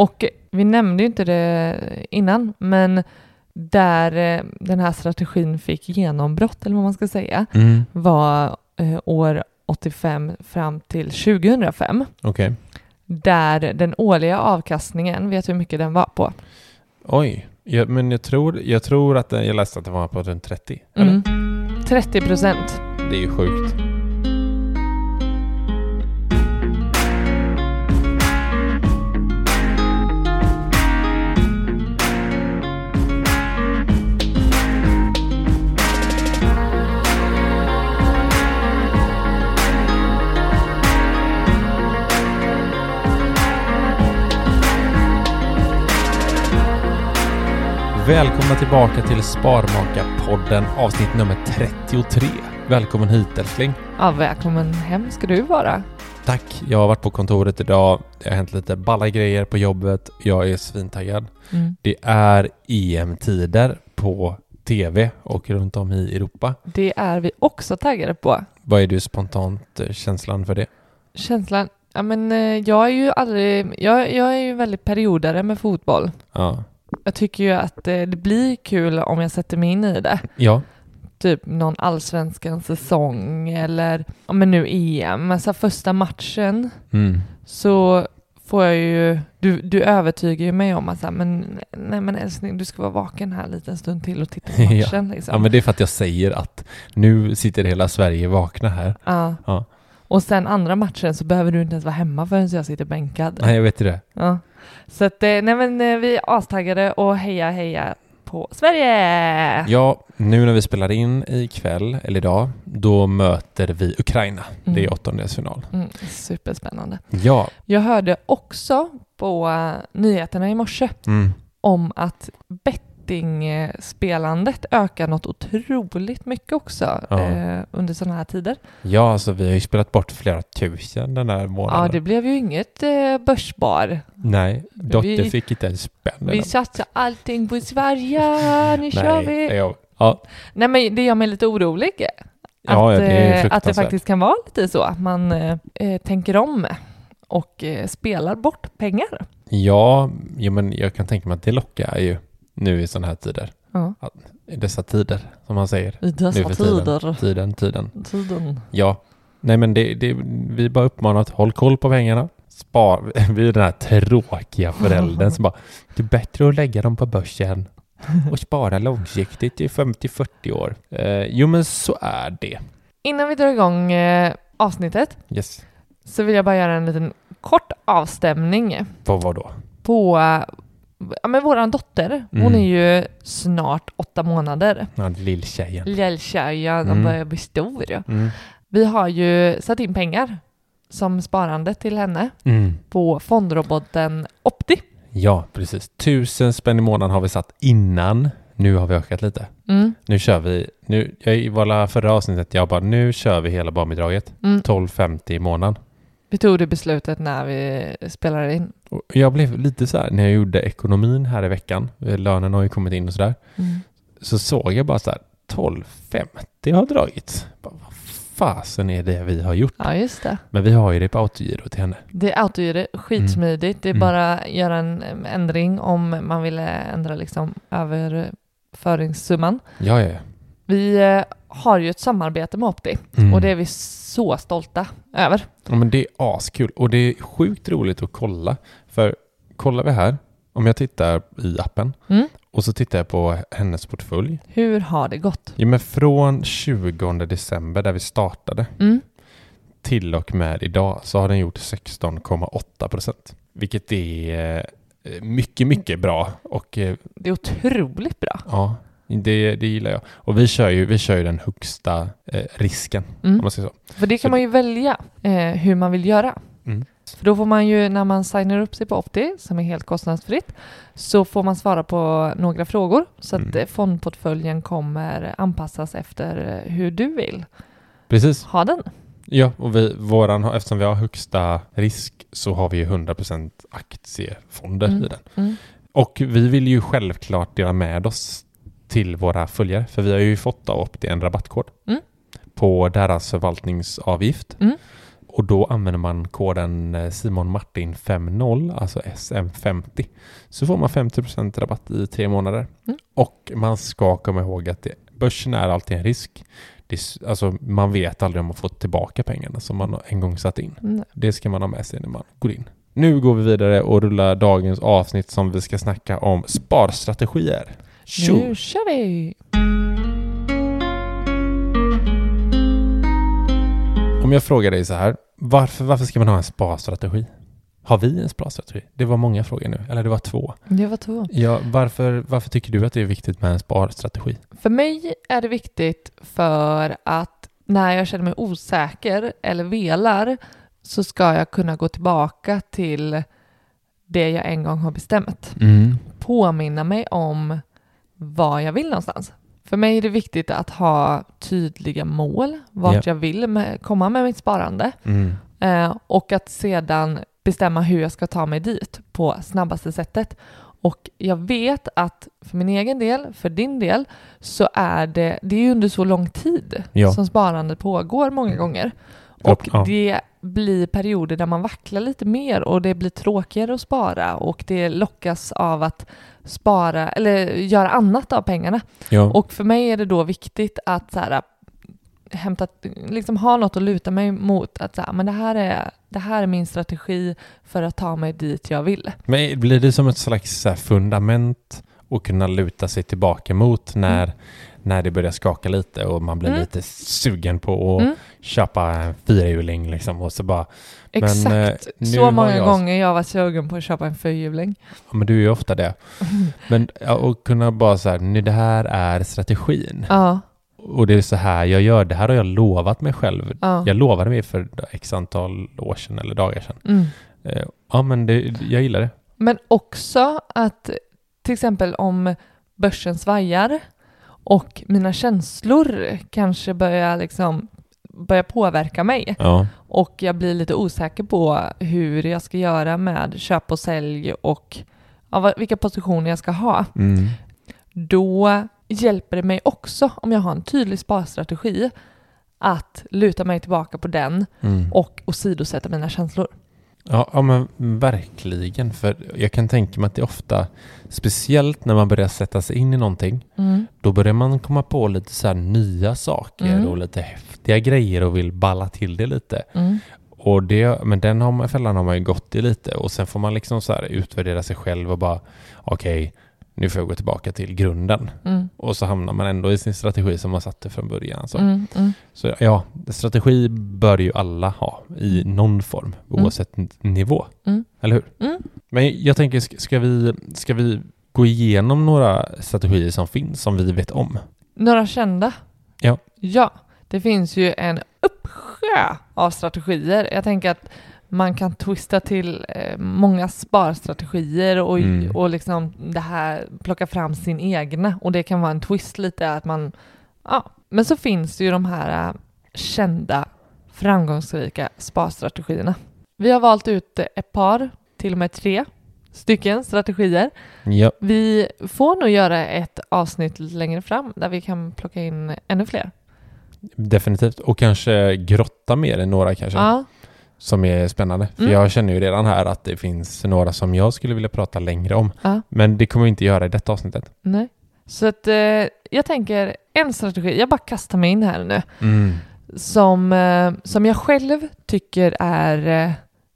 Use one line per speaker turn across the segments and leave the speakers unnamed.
Och vi nämnde ju inte det innan, men där eh, den här strategin fick genombrott, eller vad man ska säga,
Mm.
var eh, år 85 fram till 2005.
Okej.
Där den årliga avkastningen, vet du hur mycket den var på?
Oj, ja, men jag tror, jag tror att det, jag läste att det var på runt 30. Eller?
Mm. 30 procent.
Det är ju sjukt. Välkomna tillbaka till Sparmakarpodden avsnitt nummer 33. Välkommen hit älskling.
Ja, välkommen hem ska du vara.
Tack. Jag har varit på kontoret idag. Det har hänt lite balla grejer på jobbet. Jag är svintaggad.
Mm.
Det är EM-tider på TV och runt om i Europa.
Det är vi också taggade på.
Vad är du spontant eh, känslan för det?
Känslan, ja men eh, jag är ju aldrig, jag, jag är ju väldigt periodare med fotboll.
Ja.
Jag tycker ju att eh, det blir kul om jag sätter mig in i det.
Ja.
Typ någon allsvenskan säsong eller, ja men nu EM, alltså första matchen
Mm.
så får jag ju, du, du övertygar ju mig om att så här, men nej men älskling du ska vara vaken här en liten stund till och titta på
Ja.
matchen liksom.
ja, men det är för att jag säger att nu sitter hela Sverige vakna här.
Ja.
Ja.
Och sen andra matchen så behöver du inte ens vara hemma förrän jag sitter bänkad.
Nej, jag vet ju det.
Ja. Så att, eh, nej men eh, vi är astaggade och heja heja på Sverige!
Ja, nu när vi spelar in ikväll, eller idag, då möter vi Ukraina. Det är
Mm.
åttondelsfinal.
Mm, superspännande.
Ja.
Jag hörde också på eh, nyheterna i morse
Mm.
om att bettingspelandet ökar något otroligt mycket också
Ja.
eh, under sådana här tider.
Ja, alltså vi har ju spelat bort flera tusen den här månaden.
Ja, det blev ju inget eh, börsbar.
Nej, dotter
Vi-
fick inte ens spänn.
Vi satsar allting på Sverige, nu kör
Nej,
vi!
det är- ja.
Nej men det gör mig lite orolig. Att,
Ja, ja, det
eh, att det
fruktansvärt.
faktiskt kan vara lite så att man eh, eh, tänker om och eh, spelar bort pengar.
Ja, jo, men jag kan tänka mig att det lockar ju nu i sådana här tider.
Ja.
I dessa tider, som man säger.
I dessa tider.
Tiden, tiden.
Tiden.
Ja. Nej, men det, det, vi bara uppmanar att håll koll på pengarna. Spar. Vi är den här tråkiga föräldern som bara, det är bättre att lägga dem på börsen och spara långsiktigt i 50-40 år. Eh, jo, men så är det.
Innan vi drar igång eh, avsnittet
Yes.
så vill jag bara göra en liten kort avstämning
Vad var då?
på eh, ja, men våran dotter. Hon
Mm.
är ju snart åtta månader.
Ja, lilltjejen.
Lilltjejen,
Mm.
de börjar bli stor.
Mm.
Vi har ju satt in pengar som sparande till henne
Mm.
på fondroboten Opti.
Ja, precis. Tusen spänn i månaden har vi satt innan Nu har vi ökat lite.
Mm.
Nu kör vi, nu, jag våra förra avsnittet, jag bara nu kör vi hela barnbidraget.
Mm.
12,50 i månaden.
Vi tog det beslutet när vi spelade in.
Jag blev lite så här, när jag gjorde ekonomin här i veckan, lönen har ju kommit in och sådär,
Mm.
så såg jag bara så här, 12,50 har dragits. Bara, Vad fasen är det vi har gjort?
Ja, just det.
Men vi har ju det på autogiro till henne.
Det är autogiro, skitsmidigt. Det är
Mm.
bara göra en ändring om man vill eh, ändra liksom överföringssumman.
Ja, ja, ja.
Vi eh, har ju ett samarbete med Opti
Mm.
och det är vi så stolta över.
Ja, men det är askul och det är sjukt roligt att kolla. För kollar vi här, om jag tittar i appen
Mm.
och så tittar jag på hennes portfölj.
Hur har det gått?
Ja, men från 20 december där vi startade
Mm.
till och med idag så har den gjort 16,8 procent. Vilket är eh, mycket, mycket bra och eh,
Det är otroligt bra.
ja, det, det gillar jag. Och vi kör ju, vi kör ju den högsta eh, risken, om
Mm.
man säger så.
För det kan
Så-
man ju välja eh, hur man vill göra.
Mm.
För då får man ju, när man signar upp sig på Opti, som är helt kostnadsfritt, så får man svara på några frågor så att
Mm.
eh, fondportföljen kommer anpassas efter eh, hur du vill
Precis.
ha den.
Ja, och vi, våran, eftersom vi har högsta risk så har vi ju 100% aktiefonder
Mm.
i den.
Mm.
Och vi vill ju självklart dela med oss till våra följare, för vi har ju fått av Opti en rabattkod
Mm.
på deras förvaltningsavgift.
Mm.
Och då använder man koden eh, Simon Martin 50, alltså SM50. Så får man 50% rabatt i tre månader.
Mm.
Och man ska komma ihåg att det, börsen är alltid en risk. Det, alltså, man vet aldrig om man får tillbaka pengarna som man en gång satt in.
Mm.
Det ska man ha med sig när man går in. Nu går vi vidare och rullar dagens avsnitt som vi ska snacka om sparstrategier. Tjo!
Nu kör vi!
Om jag frågar dig så här, varför, varför ska man ha en sparstrategi? Har vi en sparstrategi? Det var många frågor nu, eller det var två.
Det var två.
Ja, varför, varför tycker du att det är viktigt med en sparstrategi?
För mig är det viktigt för att när jag känner mig osäker eller velar så ska jag kunna gå tillbaka till det jag en gång har bestämt.
Mm.
Påminna mig om vad jag vill någonstans. För mig är det viktigt att ha tydliga mål, vart
Ja.
jag vill med, komma med mitt sparande
Mm.
eh, och att sedan bestämma hur jag ska ta mig dit på snabbaste sättet. Och jag vet att för min egen del, för din del, så är det, det är under så lång tid
Ja.
som sparandet pågår många gånger. Och
Ja.
det blir perioder där man vacklar lite mer och det blir tråkigare att spara och det lockas av att spara eller göra annat av pengarna.
Ja.
Och för mig är det då viktigt att så här, hämta, liksom ha något att luta mig mot. Att så här, men det, här är, det här är min strategi för att ta mig dit jag vill.
Men blir det som ett slags fundament att kunna luta sig tillbaka mot när, när det börjar skaka lite och man blir
Mm.
lite sugen på att
Mm.
köpa en fyrhjuling liksom och så bara, Men,
Exakt.
eh, nu
så många
jag-
gånger jag var sugen på att köpa en fyrhjuling.
ja men du är ju ofta det. Men och kunna bara så här, nu det här är strategin.
Ja,
Och det är så här jag gör, det här har jag lovat mig själv.
ja.
Jag lovade mig för x antal år sedan eller dagar sedan.
Mm.
Eh, Ja men det, jag gillar det.
Men också att till exempel om börsen svajar och mina känslor kanske börjar liksom börjar påverka mig
Ja.
och jag blir lite osäker på hur jag ska göra med köp och sälj och ja, vilka positioner jag ska ha.
Mm.
Då hjälper det mig också om jag har en tydlig sparstrategi att luta mig tillbaka på den
Mm.
och åsidosätta mina känslor.
Ja, ja men verkligen. För jag kan tänka mig att det ofta, speciellt när man börjar sätta sig in i någonting,
Mm.
då börjar man komma på lite så nya saker
Mm.
och lite häftiga grejer och vill balla till det lite.
Mm.
Och det, men den har man, fällan har man ju gått i lite och sen får man liksom så utvärdera sig själv och bara okej, nu får jag gå tillbaka till grunden.
Mm.
Och så hamnar man ändå i sin strategi som man satte från början. Så,
Mm. Mm.
så ja, strategi bör ju alla ha i någon form, oavsett n- nivå.
Mm.
Eller hur?
Mm.
Men jag tänker, ska vi, ska vi gå igenom några strategier som finns, som vi vet om?
Några kända?
Ja.
Ja, det finns ju en uppsjö av strategier. Jag tänker att man kan twista till eh, många sparstrategier och,
Mm.
och liksom det här plocka fram sin egna och det kan vara en twist lite att man, ja. Men så finns det ju de här eh, kända framgångsrika sparstrategierna. Vi har valt ut ett par, till och med tre stycken strategier.
Ja,
Vi får nog göra ett avsnitt längre fram där vi kan plocka in ännu fler.
definitivt. Och kanske grotta mer i några kanske.
Ja,
Som är spännande. För
Mm.
jag känner ju redan här att det finns några som jag skulle vilja prata längre om.
Ja.
Men det kommer vi inte göra i detta avsnittet.
nej. Så att eh, jag tänker en strategi, jag bara kastar mig in här nu, som, eh, som jag själv tycker är eh,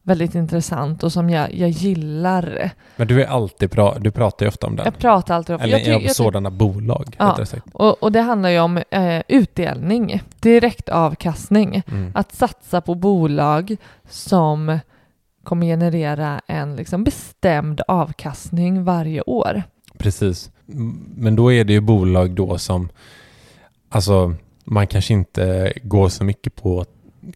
väldigt intressant och som jag, jag gillar.
Men du är alltid bra, du pratar ju ofta om den.
Jag pratar alltid om...
Eller
jag ty-
sådana bolag,
Ja. och, och det handlar ju om eh, utdelning, direktavkastning.
Mm.
Att satsa på bolag som kommer generera en liksom bestämd avkastning varje år.
Precis. Men då är det ju bolag då som, alltså man kanske inte går så mycket på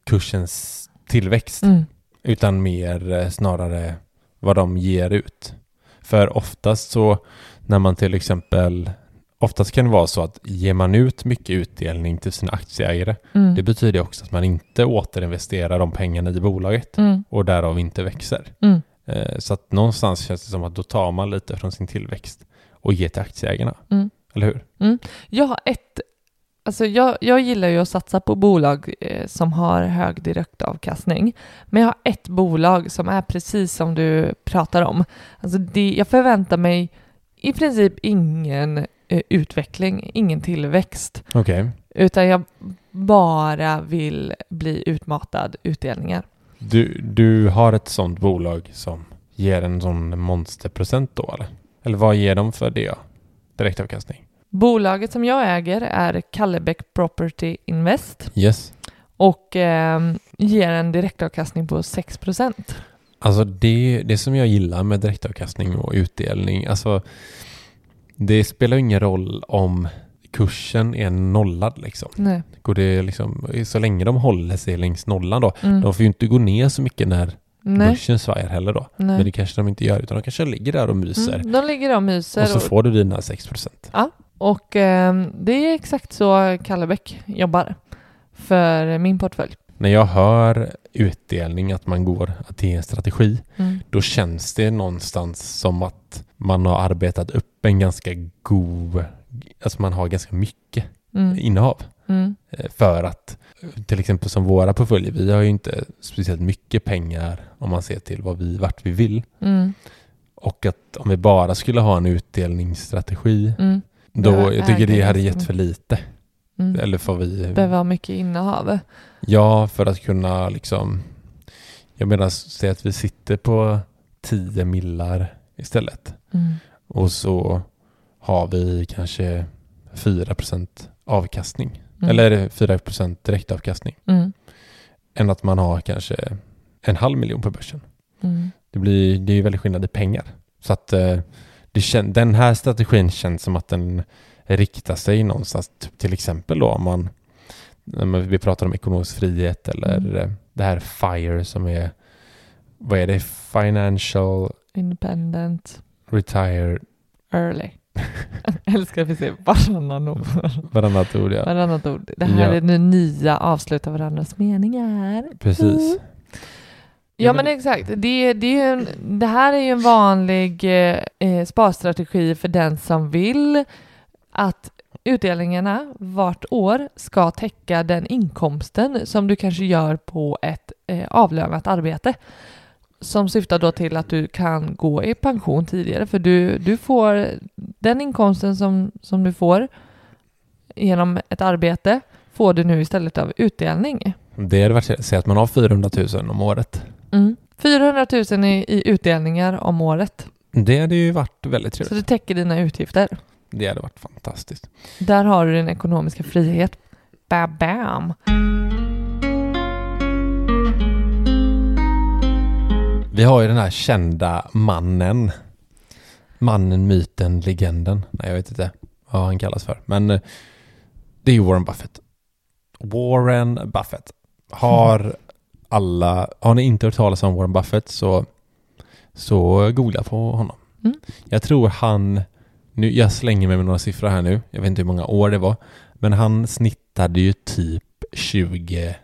kursens tillväxt
Mm.
Utan mer eh, snarare vad de ger ut. För oftast så när man till exempel, oftast kan det vara så att ger man ut mycket utdelning till sina aktieägare,
Mm.
det betyder också att man inte återinvesterar de pengarna i bolaget
Mm.
och därav inte växer.
Mm.
Eh, Så att någonstans känns det som att då tar man lite från sin tillväxt och ger till aktieägarna.
Mm.
Eller hur?
Jag har ett... Alltså jag, jag gillar ju att satsa på bolag eh, som har hög direktavkastning. Men jag har ett bolag som är precis som du pratar om. Alltså det, jag förväntar mig i princip ingen eh, utveckling, ingen tillväxt.
Okej.
Utan jag bara vill bli utmatad utdelningar.
Du, du har ett sånt bolag som ger en sån monsterprocent då eller? Eller vad ger de för det? Direktavkastning?
Bolaget som jag äger är Kallebäck Property Invest
Yes.
och eh, ger en direktavkastning på 6
Alltså det, det som jag gillar med direktavkastning och utdelning, alltså det spelar ingen roll om kursen är nollad liksom.
Nej.
Går det liksom, så länge de håller sig längs nollan då.
Mm.
De får ju inte gå ner så mycket när
Nej.
börsen svajar heller då.
Nej.
Men det kanske de inte gör utan de kanske ligger där och myser.
Mm, de ligger och myser.
och så
Och,
får du dina 6%.
Och eh, det är exakt så Kallebäck jobbar för min portfölj.
När jag hör utdelning, att man går, att det är en strategi,
Mm.
då känns det någonstans som att man har arbetat upp en ganska god, alltså man har ganska mycket
Mm.
innehav.
Mm.
Eh, För att till exempel som våra portföljer, vi har ju inte speciellt mycket pengar om man ser till vad vi, vart vi vill.
Mm.
Och att om vi bara skulle ha en utdelningsstrategi,
Mm.
Då, jag tycker det hade gett för lite.
Mm.
Eller får vi...
Behöver ha mycket innehav.
Ja, för att kunna liksom... Jag menar, säg att vi sitter på 10 millar istället.
Mm.
Och så har vi kanske 4% avkastning.
Mm.
Eller 4% direktavkastning.
Mm.
Än att man har kanske en halv miljon på börsen.
Mm.
Det, blir, det är ju väldigt skillnad i pengar. Så att eh, kän, den här strategin känns som att den riktar sig någonstans, typ till exempel då om man, vi pratar om ekonomisk frihet eller
Mm.
eh, det här FIRE som är, vad är det? Financial
Independent
Retire,
early. Jag älskar att vi ser varannan ord.
varannat ord ja.
Varannat ord. Det här
Ja.
är det nya avsluta varandras meningar.
Precis.
Mm. Ja men exakt, det, det, är en, det här är ju en vanlig eh, eh, sparstrategi för den som vill att utdelningarna vart år ska täcka den inkomsten som du kanske gör på ett eh, avlönat arbete. Som syftar då till att du kan gå i pension tidigare för du, du får den inkomsten som, som du får genom ett arbete får du nu istället av utdelning.
Det hade varit, säg att man har 400 000 om året.
Mm. 400 000 i, i utdelningar om året.
Det hade ju varit väldigt
Så
trevligt.
det täcker dina utgifter.
Det hade varit fantastiskt.
Där har du din ekonomiska frihet. Bam, bam.
Vi har ju den här kända mannen. Mannen, myten, legenden. Nej, jag vet inte vad han kallas för. Men eh, det är ju Warren Buffett. Warren Buffett har alla, har ni inte hört talas om Warren Buffett så, så googla på honom.
Mm.
Jag tror han, nu, jag slänger mig med några siffror här nu, jag vet inte hur många år det var, men han snittade ju typ 20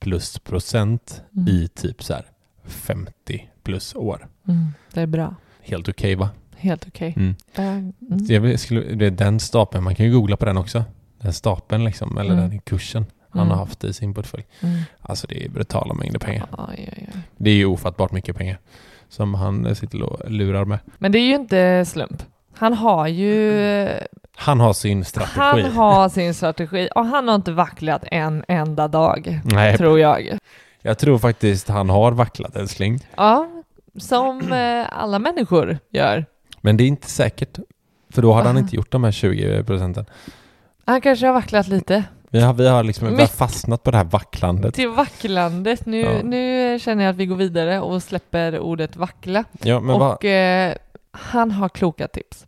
plus procent
Mm.
i typ så här 50 plus år.
Mm, det är bra.
Helt okej va?
Helt okej.
Mm.
Eh, mm.
Skulle, det är den stapeln, man kan ju googla på den också. Den stapeln liksom, eller
Mm.
den kursen han
Mm.
har haft i sin portfölj.
Mm.
Alltså det är brutala mängder pengar.
Oj, oj, oj.
Det är ju ofattbart mycket pengar som han sitter och lurar med.
Men det är ju inte slump. Han har ju...
Han har sin strategi.
Han har sin strategi och han har inte vacklat en enda dag,
Nej,
tror jag.
jag tror faktiskt han har vacklat älskling.
Ja, som eh, alla människor gör.
Men det är inte säkert. För då hade han
Va?
inte gjort de här 20 procenten.
Han kanske har vacklat lite.
Vi har, vi har liksom vi har fastnat på det här vacklandet.
Till vacklandet. Nu,
Ja.
nu känner jag att vi går vidare och släpper ordet vackla.
Ja, men
och
vad?
eh, han har kloka tips.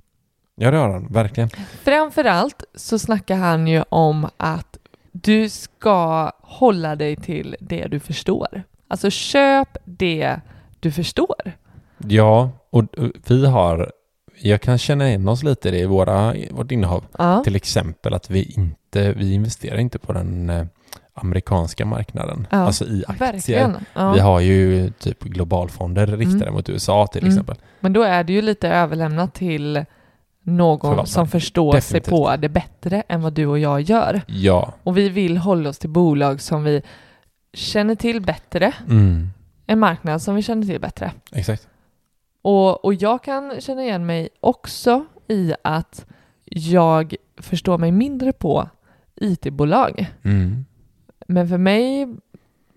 Ja, det har han. Verkligen.
Framförallt så snackar han ju om att du ska hålla dig till det du förstår. Alltså köp det du förstår.
Ja, och vi har... Jag kan känna igen oss lite i det i våra, vårt innehav.
Ja.
Till exempel att vi inte, vi investerar inte på den eh, amerikanska marknaden.
Ja,
alltså i aktier.
Ja.
Vi har ju typ globalfonder riktade
Mm.
mot USA till
Mm.
exempel.
Men då är det ju lite överlämnat till någon
Förvaltare.
som förstår
Definitivt.
sig på det bättre än vad du och jag gör.
Ja.
Och vi vill hålla oss till bolag som vi känner till bättre,
Mm.
en marknad som vi känner till bättre.
Exakt.
Och, och jag kan känna igen mig också i att jag förstår mig mindre på IT-bolag.
Mm.
Men för mig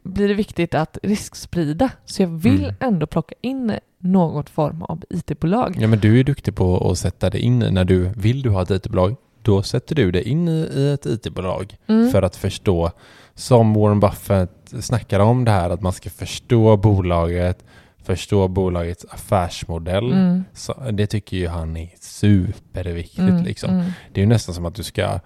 blir det viktigt att risksprida, så jag vill
Mm.
ändå plocka in något form av IT-bolag.
Ja, men du är duktig på att sätta dig in när du vill du ha ett IT-bolag. Då sätter du dig in i, i ett IT-bolag
Mm.
för att förstå, som Warren Buffett snackar om det här, att man ska förstå bolaget, förstå bolagets affärsmodell.
Mm.
Det tycker ju han är superviktigt.
Mm,
liksom.
mm.
Det är ju nästan som att du ska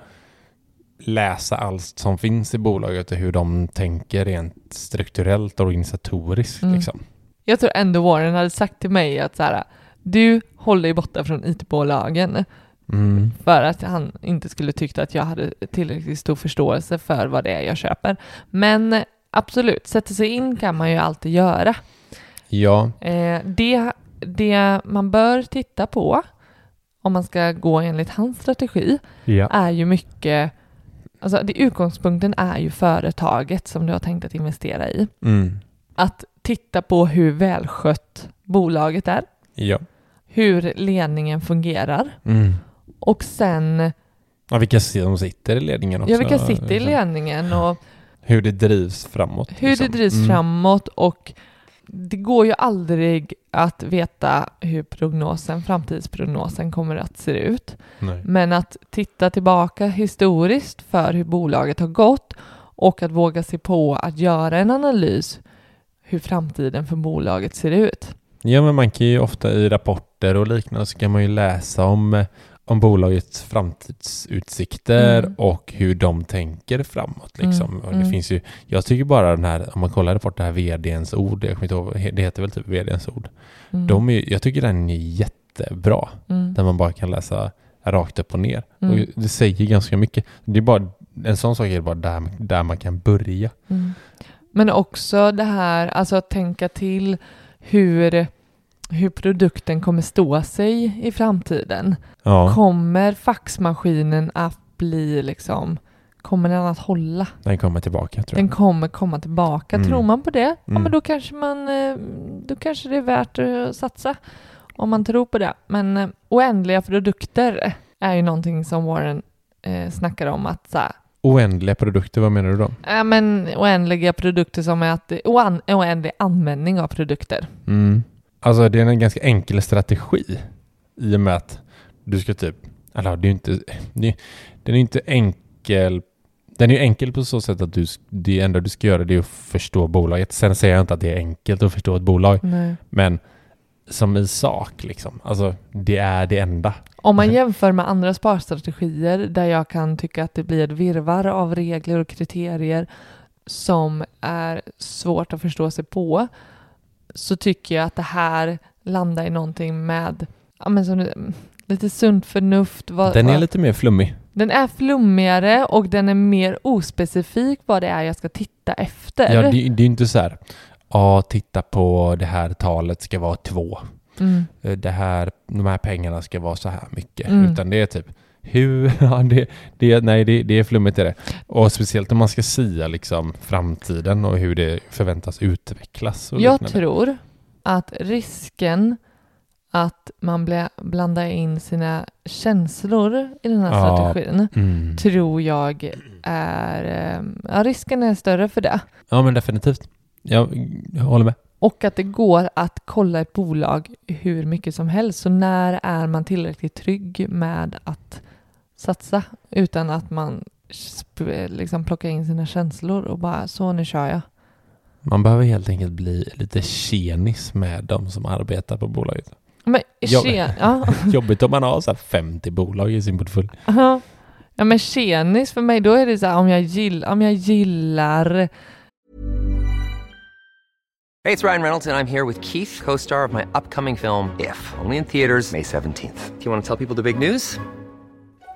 läsa allt som finns i bolaget och hur de tänker rent strukturellt och organisatoriskt.
Mm.
Liksom.
Jag tror ändå Warren hade sagt till mig att så här, du håller dig borta från IT-bolagen
Mm.
för att han inte skulle tyckt att jag hade tillräckligt stor förståelse för vad det är jag köper. Men absolut, sätta sig in kan man ju alltid göra.
Ja,
Eh, det, det man bör titta på om man ska gå enligt hans strategi
ja.
är ju mycket Alltså det, utgångspunkten är ju företaget som du har tänkt att investera i.
Mm.
Att titta på hur välskött bolaget är,
ja.
hur ledningen fungerar
Mm.
och sen
Ja, vilka som sitter i ledningen också.
ja, vilka sitter i
liksom.
ledningen och
Hur det drivs framåt.
hur
liksom.
det drivs
Mm.
framåt och det går ju aldrig att veta hur prognosen, framtidsprognosen kommer att se ut.
Nej.
Men att titta tillbaka historiskt för hur bolaget har gått och att våga sig på att göra en analys hur framtiden för bolaget ser ut.
Ja, men man kan ju ofta i rapporter och liknande så kan man ju läsa om, eh, om bolagets framtidsutsikter
Mm.
och hur de tänker framåt. Liksom.
Mm,
det
mm.
finns ju, jag tycker bara den här, om man kollar på det här vdns ord, jag kommer inte ihåg, det heter väl typ vdns ord.
Mm.
De är, jag tycker den är jättebra,
mm.
där man bara kan läsa rakt upp och ner.
Mm.
Och det säger ganska mycket. Det är bara, en sån sak är bara där, där man kan börja.
Mm. Men också det här, alltså att tänka till hur, hur produkten kommer stå sig i framtiden.
Ja,
Kommer faxmaskinen att bli liksom, kommer den att hålla?
den kommer tillbaka tror
Den
jag.
kommer komma tillbaka.
Mm.
Tror man på det, ja
Mm.
men då kanske man, eh, då kanske det är värt att satsa om man tror på det. Men eh, oändliga produkter är ju någonting som Warren eh, snackar om att så här,
Oändliga produkter, vad menar du då?
Ja, men oändliga produkter som är att oan, oändlig användning av produkter.
Mm. Alltså det är en ganska enkel strategi i och med att du ska typ, eller det är ju inte, det, den är ju inte enkel, den är ju enkel på så sätt att du, det enda du ska göra det är att förstå bolaget. Sen säger jag inte att det är enkelt att förstå ett bolag,
Nej.
men som i sak liksom, alltså det är det enda.
Om man jämför med andra sparstrategier där jag kan tycka att det blir ett virvar av regler och kriterier som är svårt att förstå sig på så tycker jag att det här landar i någonting med ja, men som, lite sunt förnuft. Vad,
Den är
vad-
lite mer flummig.
den är flummigare och den är mer ospecifik vad det är jag ska titta efter.
Ja, det, det är ju inte så här, ja, titta på det här talet ska vara två.
mm.
Eh, Det här, de här pengarna ska vara så här mycket.
Mm.
Utan det är typ, hur, ja, det, det, nej, det, det är flummigt är det. Och speciellt om man ska sia liksom framtiden och hur det förväntas utvecklas.
Jag
liknande.
tror att risken att man bla- blandar in sina känslor i den här
Ja.
strategin
Mm.
tror jag är... eh, Ja, risken är större för det.
Ja, men definitivt. Jag, jag håller med.
Och att det går att kolla ett bolag hur mycket som helst. Så när är man tillräckligt trygg med att satsa utan att man liksom plockar in sina känslor och bara så nu kör jag.
Man behöver helt enkelt bli lite tjenis med de som arbetar på bolaget.
Men, tje- ja.
Jobbigt om man har så här 50 bolag i sin portfölj.
Ja. ja men tjenis för mig då är det så här om jag, gill, om jag gillar
Hey, it's Ryan Reynolds, and I'm here with Keith, co star of my upcoming film, If, only in theaters, May 17th. Do you want to tell people the big news?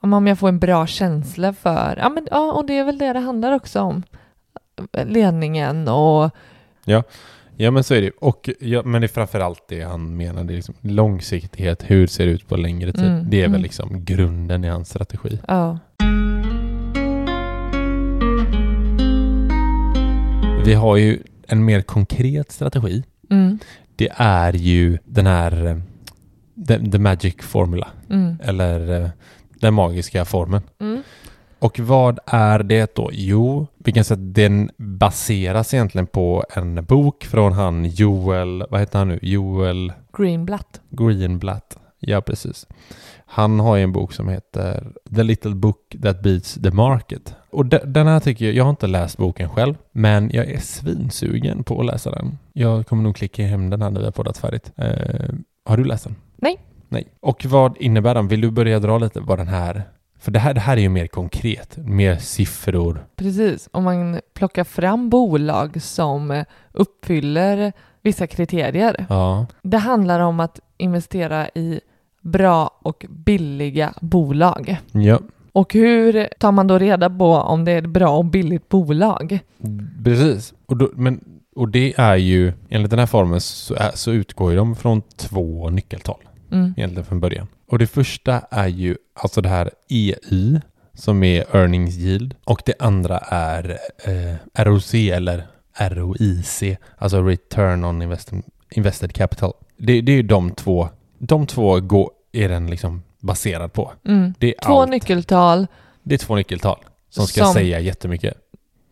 Om jag får en bra känsla för, ja men ja och det är väl det det handlar också om. Ledningen och
Ja, men så är det. Och, ja, men det är framförallt det han menar. Det är liksom långsiktighet. Hur ser det ut på längre tid?
Mm,
det är väl
mm.
liksom grunden i hans strategi.
ja.
Vi har ju en mer konkret strategi.
Mm,
Det är ju den här eh, the, the magic formula.
mm,
Eller eh, den magiska formeln.
mm.
Och vad är det då? Jo, vi kan säga att den baseras egentligen på en bok från han Joel, vad heter han nu? Joel
Greenblatt.
Greenblatt. Ja, precis. Han har ju en bok som heter The Little Book That Beats the Market. Och de, den här tycker jag, jag har inte läst boken själv, men jag är svinsugen på att läsa den. Jag kommer nog klicka hem den här när vi har poddat färdigt. Eh, har du läst den?
Nej.
Nej. Och vad innebär den? Vill du börja dra lite vad den här... För det här, det här är ju mer konkret, mer siffror.
Precis, om man plockar fram bolag som uppfyller vissa kriterier.
Ja,
Det handlar om att investera i bra och billiga bolag.
ja.
Och hur tar man då reda på om det är ett bra och billigt bolag?
Precis. Och, då, men, och det är ju, enligt den här formen så, är, så utgår ju de från två nyckeltal.
Mm.
egentligen från början. Och det första är ju alltså det här EY som är earnings yield och det andra är eh, ROC eller ROIC, alltså return on invest- invested capital. Det, det är ju de två, de två går, är den liksom baserad på.
Mm.
Det är
Två
allt.
nyckeltal,
Det är två nyckeltal som ska
Som-
säga jättemycket.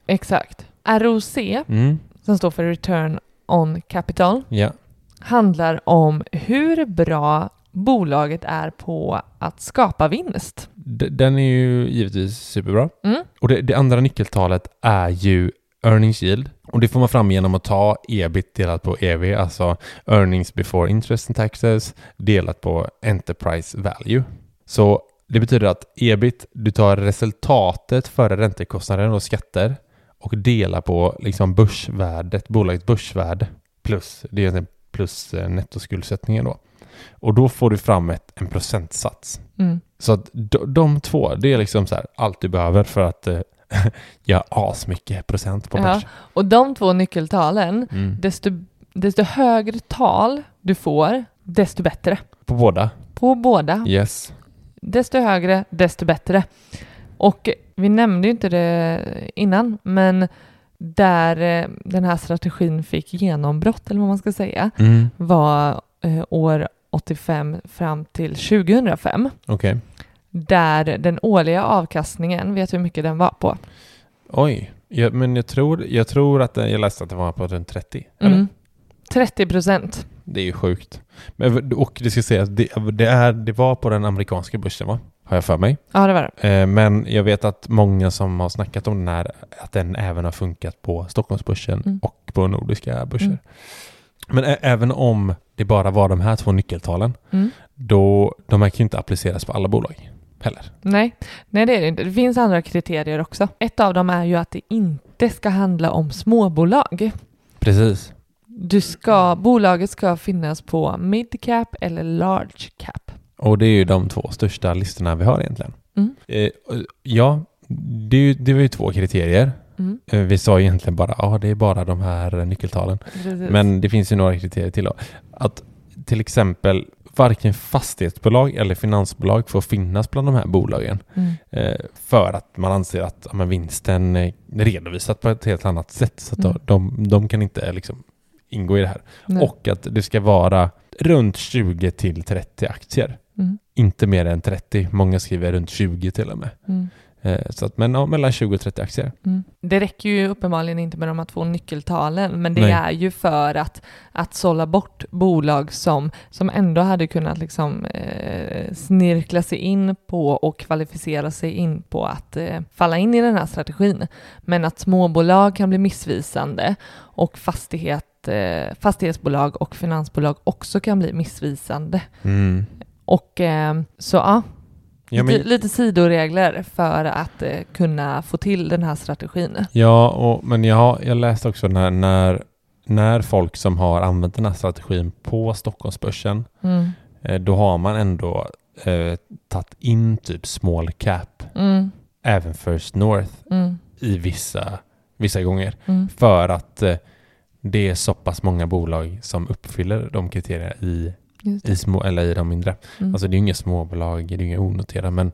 exakt. ROC,
Mm,
som står för Return on Capital,
ja.
Handlar om hur bra bolaget är på att skapa vinst.
Den är ju givetvis superbra.
Mm.
Och det, det andra nyckeltalet är ju earnings yield. Och det får man fram genom att ta ebit delat på ev, alltså earnings before interest and taxes delat på enterprise value. Så det betyder att ebit, du tar resultatet före räntekostnader och skatter och delar på liksom börsvärdet, bolagets börsvärde plus, det är egentligen plus eh, nettoskuldsättningen då. Och då får du fram ett, en procentsats.
Mm.
Så att de, de två, det är liksom så här allt du behöver för att eh, göra asmycket procent på
Ja.
börsen.
Och de två nyckeltalen,
Mm.
desto desto högre tal du får, desto bättre.
På båda?
På båda.
Yes.
Desto högre, desto bättre. Och vi nämnde ju inte det innan, men där eh, den här strategin fick genombrott, eller vad man ska säga,
Mm.
var eh, år 85 fram till 2005.
Okej.
Där den årliga avkastningen, vet du hur mycket den var på?
Oj. Ja, men jag tror, jag tror att jag läste att det var på runt 30. Eller?
Mm. 30 procent.
Det är ju sjukt. Men, och det ska sägas, det, det, är, det var på den amerikanska börsen va? Har jag för mig.
Ja, det var det.
Eh, men jag vet att många som har snackat om den här, att den även har funkat på Stockholmsbörsen
Mm.
och på nordiska börser.
Mm.
Men även om det bara var de här två nyckeltalen,
Mm.
då de här kan ju inte appliceras på alla bolag heller.
Nej, nej det är det inte. Det finns andra kriterier också. Ett av dem är ju att det inte ska handla om småbolag.
Precis.
Du ska, bolaget ska finnas på mid cap eller large cap.
Och det är ju de två största listorna vi har egentligen.
Mm.
Eh, ja, det, det var ju två kriterier.
Mm.
Eh, vi sa egentligen bara, ja det är bara de här nyckeltalen.
Precis.
Men det finns ju några kriterier till då. Att till exempel varken fastighetsbolag eller finansbolag får finnas bland de här bolagen.
Mm.
Eh, för att man anser att ja, men vinsten är redovisat på ett helt annat sätt. Så att
Mm.
de, de kan inte liksom ingå i det här.
Nej.
Och att det ska vara runt 20 till 30 aktier.
Mm.
Inte mer än 30. Många skriver runt 20 till och med.
Mm.
Eh, så att, men ja, mellan 20 och 30 aktier.
Mm. Det räcker ju uppenbarligen inte med de här två nyckeltalen, men det
Nej.
är ju för att, att sålla bort bolag som, som ändå hade kunnat liksom, eh, snirkla sig in på och kvalificera sig in på att eh, falla in i den här strategin. Men att småbolag kan bli missvisande och fastighet, eh, fastighetsbolag och finansbolag också kan bli missvisande. Och eh, så ja,
Ja,
lite,
men,
lite sidoregler för att eh, kunna få till den här strategin.
ja och, men jag, jag läste också när, när, när folk som har använt den här strategin på Stockholmsbörsen,
Mm.
eh, då har man ändå eh, tagit in typ small cap,
Mm.
även First North,
Mm.
i vissa, vissa gånger.
Mm.
För att det är så pass många bolag som uppfyller de kriterierna i. i, små, eller i de mindre.
Mm.
Alltså det är ju inga småbolag, det är inga onoterade, men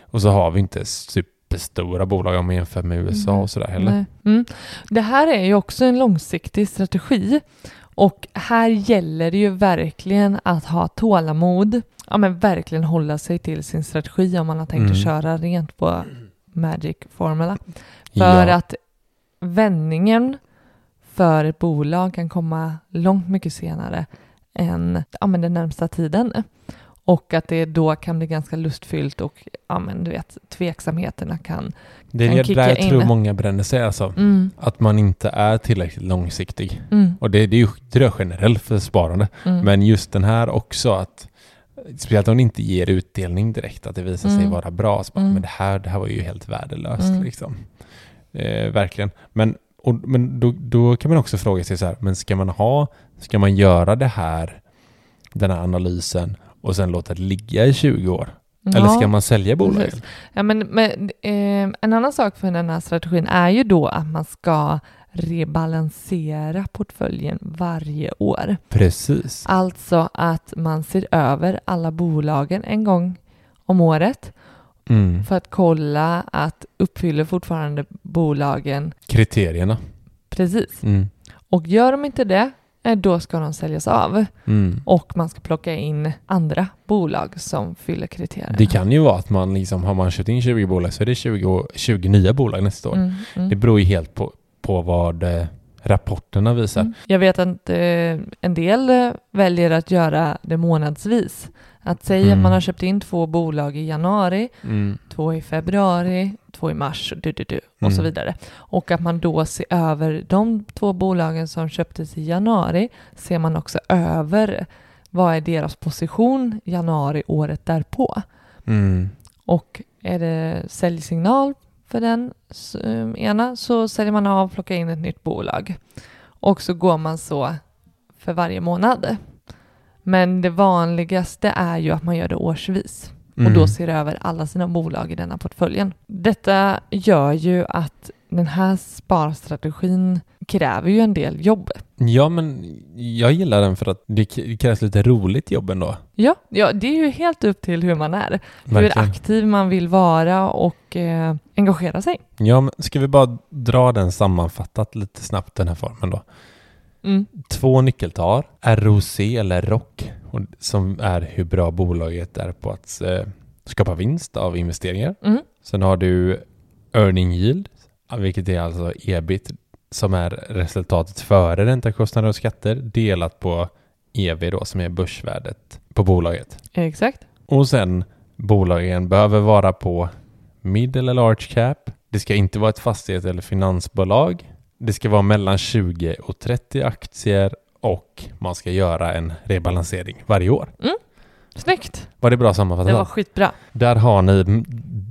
och så har vi inte superstora bolag om man jämför med USA
Nej.
och sådär heller.
Mm. Det här är ju också en långsiktig strategi och här gäller det ju verkligen att ha tålamod, ja men verkligen hålla sig till sin strategi om man har tänkt
Mm.
att köra rent på Magic Formula. För
ja.
att vändningen för ett bolag kan komma långt mycket senare än ja, men den närmsta tiden. Och att det då kan bli ganska lustfyllt och ja, men du vet, tveksamheterna kan...
det
kan
är
kicka
där jag tror
in.
många bränner sig alltså.
Mm,
Att man inte är tillräckligt långsiktig.
mm,
Och det, det är ju det tror jag generellt för sparande.
mm.
Men just den här också att Speciellt om det inte ger utdelning direkt, att det visar sig
Mm.
vara bra. Så bara,
Mm.
Men det här, det här var ju helt värdelöst.
Mm.
Liksom. Eh, verkligen. Men, och, men då, då kan man också fråga sig så här, men ska man ha, ska man göra det här, den här analysen och sen låta det ligga i 20 år? Eller
Ja.
ska man sälja bolaget?
Ja, men, men, eh, en annan sak för den här strategin är ju då att man ska rebalansera portföljen varje år.
Precis.
Alltså att man ser över alla bolagen en gång om året
Mm.
för att kolla att uppfyller fortfarande bolagen
Kriterierna.
precis.
Mm.
Och gör de inte det, då ska de säljas av
Mm.
och man ska plocka in andra bolag som fyller kriterierna.
Det kan ju vara att man liksom, har man köpt in 20 bolag så är det 20, år- 20 nya bolag nästa år.
Mm, mm.
Det beror ju helt på, på vad eh, rapporterna visar.
Mm. Jag vet att eh, en del eh, väljer att göra det månadsvis. Att säga
Mm.
att man har köpt in två bolag i januari,
Mm.
två i februari, två i mars och, du, du, du, och så
Mm.
vidare. Och att man då ser över de två bolagen som köptes i januari, ser man också över vad är deras position januari året därpå.
Mm.
Och är det säljsignal för den eh, ena så säljer man av och plockar in ett nytt bolag. Och så går man så för varje månad. Men det vanligaste är ju att man gör det årsvis och
Mm.
då ser över alla sina bolag i denna portföljen. Detta gör ju att den här sparstrategin kräver ju en del jobb.
Ja, men jag gillar den för att det krävs lite roligt jobb ändå.
Ja, ja, det är ju helt upp till hur man är. Hur
Verkligen.
aktiv man vill vara och eh, engagera sig.
Ja, men ska vi bara dra den sammanfattat lite snabbt, den här formen då?
Mm.
Två nyckeltal, ROC eller ROC, och- som är hur bra bolaget är på att eh, skapa vinst av investeringar.
Mm.
Sen har du earning yield, vilket är alltså ebit, som är resultatet före räntekostnader och skatter, delat på EV då, som är börsvärdet på bolaget.
Exakt.
Och sen bolagen behöver vara på mid eller large cap. Det ska inte vara ett fastighet eller finansbolag. Det ska vara mellan 20 och 30 aktier och man ska göra en rebalansering varje år.
Snyggt.
Var det bra
Det var
sammanfattat?
skitbra.
Där har ni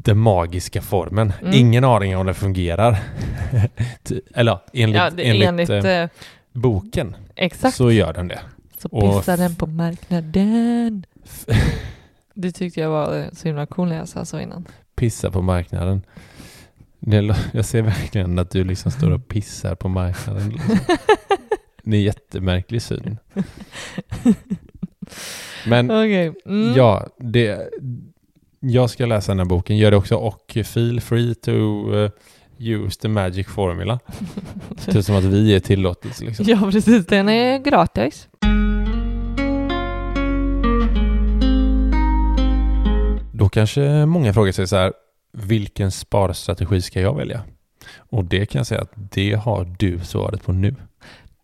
den magiska formeln.
Mm.
Ingen aning om den fungerar. Eller enligt,
Ja, det,
enligt,
enligt,
eh,
eh,
boken
exakt.
så gör den det.
Så pissar den på marknaden. Det tyckte jag var eh, så himla cool när jag sa så innan.
Pissa på marknaden. Jag ser verkligen att du liksom står och pissar på marknaden. Liksom. Det är jättemärklig syn. Men
Okej. Mm.
ja, det, jag ska läsa den här boken, gör det också och feel free to uh, use the magic formula. Typ som att vi är tillåtelse liksom.
Ja, precis. Den är gratis.
Då kanske många frågar sig så här, vilken sparstrategi ska jag välja? Och det kan jag säga att det har du svaret på nu.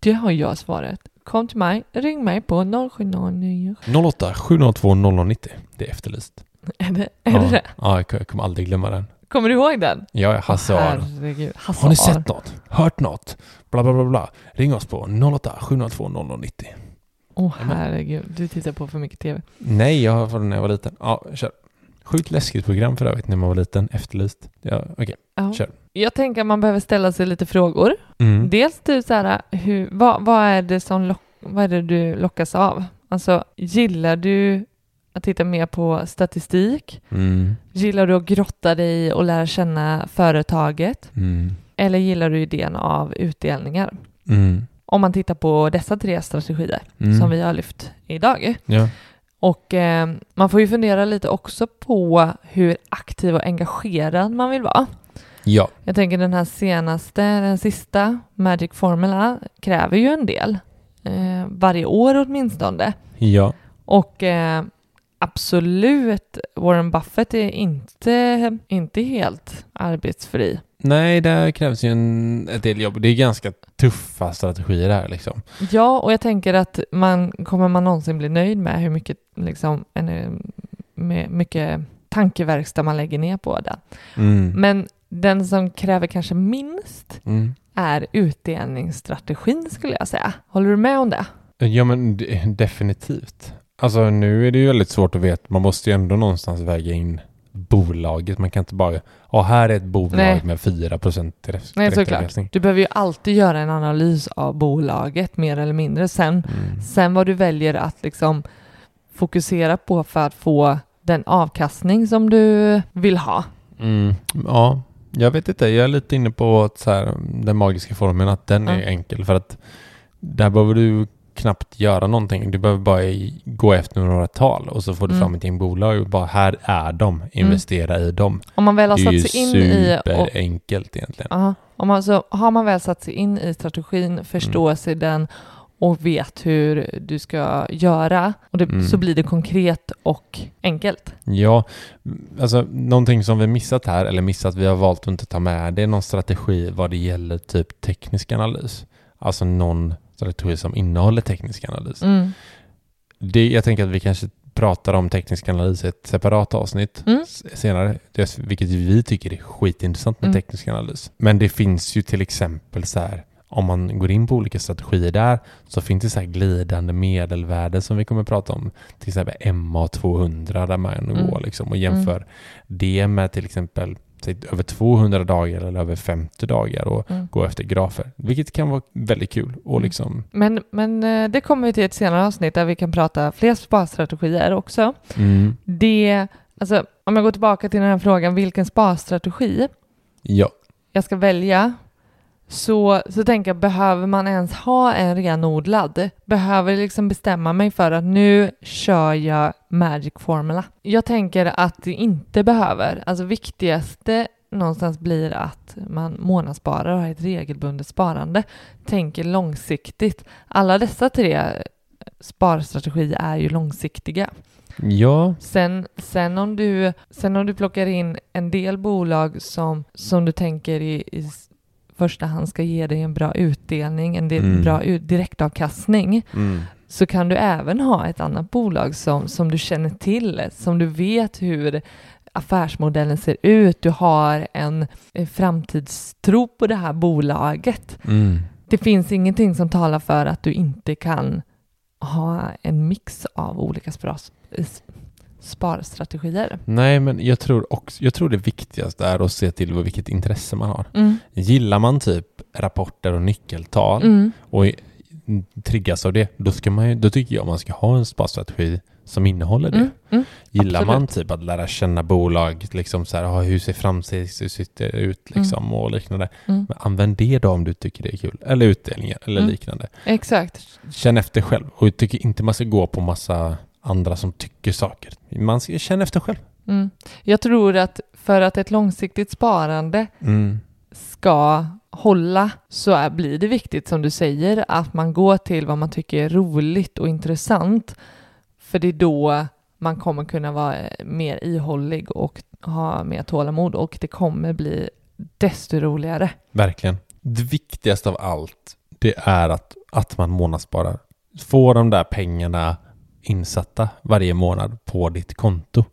Det har jag svaret. Kom till mig, ring mig på 0709.
08 702 0090. Det är efterlyst.
Är det är
ja.
det? det?
Ja, jag kommer aldrig glömma den.
Kommer du ihåg den?
Ja, Hasse.
Hasse
Har ni sett något? Hört något? Bla, bla, bla, bla. Ring oss på 08 702 0090.
Åh
Amen.
herregud, du tittar på för mycket TV.
Nej, jag har fått den när jag var liten. Ja, kör. Sjukt läskigt program för övrigt när man var liten. Efterlyst. Ja, okej.
Ja.
Kör.
Jag tänker att man behöver ställa sig lite frågor.
Mm.
Dels typ så här, hur, vad, vad är det som lock, vad är det du lockas av? Alltså, gillar du att titta mer på statistik?
Mm.
Gillar du att grotta dig och lära känna företaget?
Mm.
Eller gillar du idén av utdelningar?
Mm.
Om man tittar på dessa tre strategier
Mm.
som vi har lyft idag.
Ja.
Och eh, man får ju fundera lite också på hur aktiv och engagerad man vill vara.
Ja.
Jag tänker den här senaste, den sista, Magic Formula, kräver ju en del. Eh, varje år åtminstone.
Ja.
Och eh, absolut, Warren Buffett är inte, inte helt arbetsfri.
Nej, där krävs ju en, ett del jobb. Det är ganska tuffa strategier här liksom.
Ja, och jag tänker att man kommer man någonsin bli nöjd med hur mycket, liksom, en, med mycket tankeverkstad man lägger ner på det.
Mm.
Men den som kräver kanske minst
Mm.
är utdelningsstrategin skulle jag säga. Håller du med om det?
Ja, men definitivt. Alltså nu är det ju väldigt svårt att veta. Man måste ju ändå någonstans väga in bolaget. Man kan inte bara, ja här är ett bolag
Nej.
med 4 procent.
Nej, såklart.
direktavkastning.
Du behöver ju alltid göra en analys av bolaget mer eller mindre. Sen,
Mm.
sen vad du väljer att liksom fokusera på för att få den avkastning som du vill ha.
Mm. Ja, jag vet inte. Jag är lite inne på att så här, den magiska formeln, att den är
Ja.
enkel för att där behöver du knappt göra någonting. Du behöver bara gå efter några tal och så får du
Mm.
fram ett gäng bolag och bara här är de, investera i dem.
Om man väl har
Det är ju
satt sig in i... Och,
superenkelt egentligen.
Aha. Om man, så har man väl satt sig in i strategin, förstår
Mm.
sig den och vet hur du ska göra, och det,
Mm.
så blir det konkret och enkelt.
Ja, alltså någonting som vi missat här, eller missat, vi har valt att inte ta med, det är någon strategi vad det gäller typ teknisk analys. Alltså någon strategi som innehåller teknisk analys.
Mm.
Det, jag tänker att vi kanske pratar om teknisk analys i ett separat avsnitt
Mm.
senare, det, vilket vi tycker är skitintressant med
Mm.
teknisk analys. Men det finns ju till exempel så här, om man går in på olika strategier där så finns det så här glidande medelvärden som vi kommer prata om. Till exempel MA200 där man
Mm.
går liksom och jämför det med till exempel över 200 dagar eller över 50 dagar och
Mm.
gå efter grafer. Vilket kan vara väldigt kul och
Mm.
liksom
Men, men eh, det kommer vi till ett senare avsnitt där vi kan prata fler sparstrategier också.
mm,
Det, alltså, om jag går tillbaka till den här frågan, vilken sparstrategi
ja.
jag ska välja, så, så tänker jag, behöver man ens ha en renodlad? Behöver jag liksom bestämma mig för att nu kör jag Magic Formula? Jag tänker att det inte behöver. Alltså viktigaste någonstans blir att man månadssparar och har ett regelbundet sparande. Tänker långsiktigt. Alla dessa tre sparstrategier är ju långsiktiga.
Ja,
Sen, sen, om du, sen om du plockar in en del bolag som, som du tänker i, i första hand ska ge dig en bra utdelning, en
Mm.
bra direktavkastning,
mm.
så kan du även ha ett annat bolag som, som du känner till, som du vet hur affärsmodellen ser ut. Du har en, en framtidstro på det här bolaget.
Mm.
Det finns ingenting som talar för att du inte kan ha en mix av olika spras, s- sparstrategier.
Nej, men jag tror också, jag tror det viktigaste är att se till vilket intresse man har.
Mm.
Gillar man typ rapporter och nyckeltal
Mm.
och triggas av det, då, ska man ju, då tycker jag man ska ha en sparstrategi som innehåller det.
Mm. Mm.
Gillar
absolut.
man typ att lära känna bolag, liksom så här, ah, hur ser framsikt ut liksom, och liknande.
Mm.
Men använd det då om du tycker det är kul. Eller utdelningar eller
Mm.
liknande.
Exakt.
Känn efter själv. Och jag tycker inte man ska gå på massa andra som tycker saker. Man ska känna efter själv.
Mm. Jag tror att för att ett långsiktigt sparande
Mm.
ska hålla så är, blir det viktigt som du säger att man går till vad man tycker är roligt och intressant. För det är då man kommer kunna vara mer ihållig och ha mer tålamod och det kommer bli desto roligare.
Verkligen. Det viktigaste av allt, det är att, att man månadssparar. Få de där pengarna insatta varje månad på ditt konto.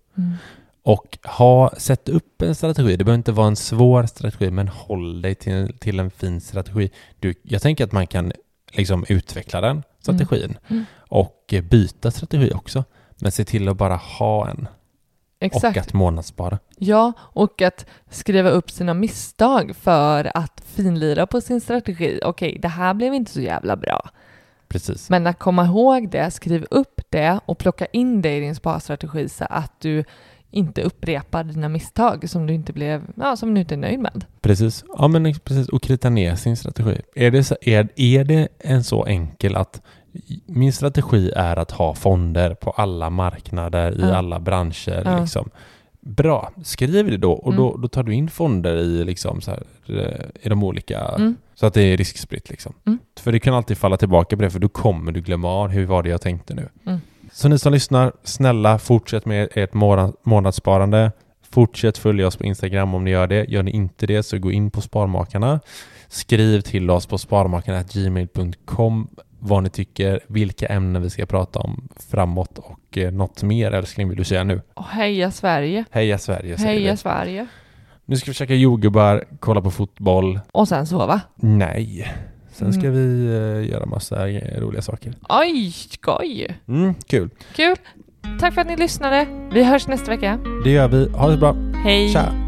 Och ha, sätt upp en strategi. Det behöver inte vara en svår strategi, men håll dig till, till en fin strategi. Du, jag tänker att man kan liksom utveckla den strategin
Mm.
och eh, byta strategi också. Men se till att bara ha en
Exakt.
och att månadsspara.
Ja, och att skriva upp sina misstag för att finlira på sin strategi. Okej, det här blev inte så jävla bra.
Precis.
Men att komma ihåg det, skriv upp det och plocka in det i din sparstrategi så att du inte upprepar dina misstag som du inte blev, ja, som du inte är nöjd med.
Precis. Ja, men precis. Och krita ner sin strategi. Är det, så, är, är det en så enkel att min strategi är att ha fonder på alla marknader i
Ja.
alla branscher.
Ja.
Liksom. Bra, skriv det då och då,
Mm.
då tar du in fonder i, liksom, så här, eh, i de olika,
Mm.
så att det är riskspritt. Liksom.
Mm.
För det kan alltid falla tillbaka på det, för då kommer du glömma av hur var det jag tänkte nu.
Mm.
Så ni som lyssnar, snälla fortsätt med ert månad- månadssparande. Fortsätt följa oss på Instagram om ni gör det. Gör ni inte det så gå in på Sparmakarna. Skriv till oss på sparmakarna.gmail.com vad ni tycker, vilka ämnen vi ska prata om framåt och eh, något mer älskling vill du säga nu?
Och heja Sverige!
Heja Sverige säger
Heja
vi.
Sverige!
Nu ska vi käka jordgubbar, kolla på fotboll.
Och sen sova.
Nej. Sen ska
Mm.
vi eh, göra massa eh, roliga saker.
Oj, skoj!
Mm, kul.
Kul! Tack för att ni lyssnade. Vi hörs nästa vecka.
Det gör vi. Ha det bra.
Hej!
Tja!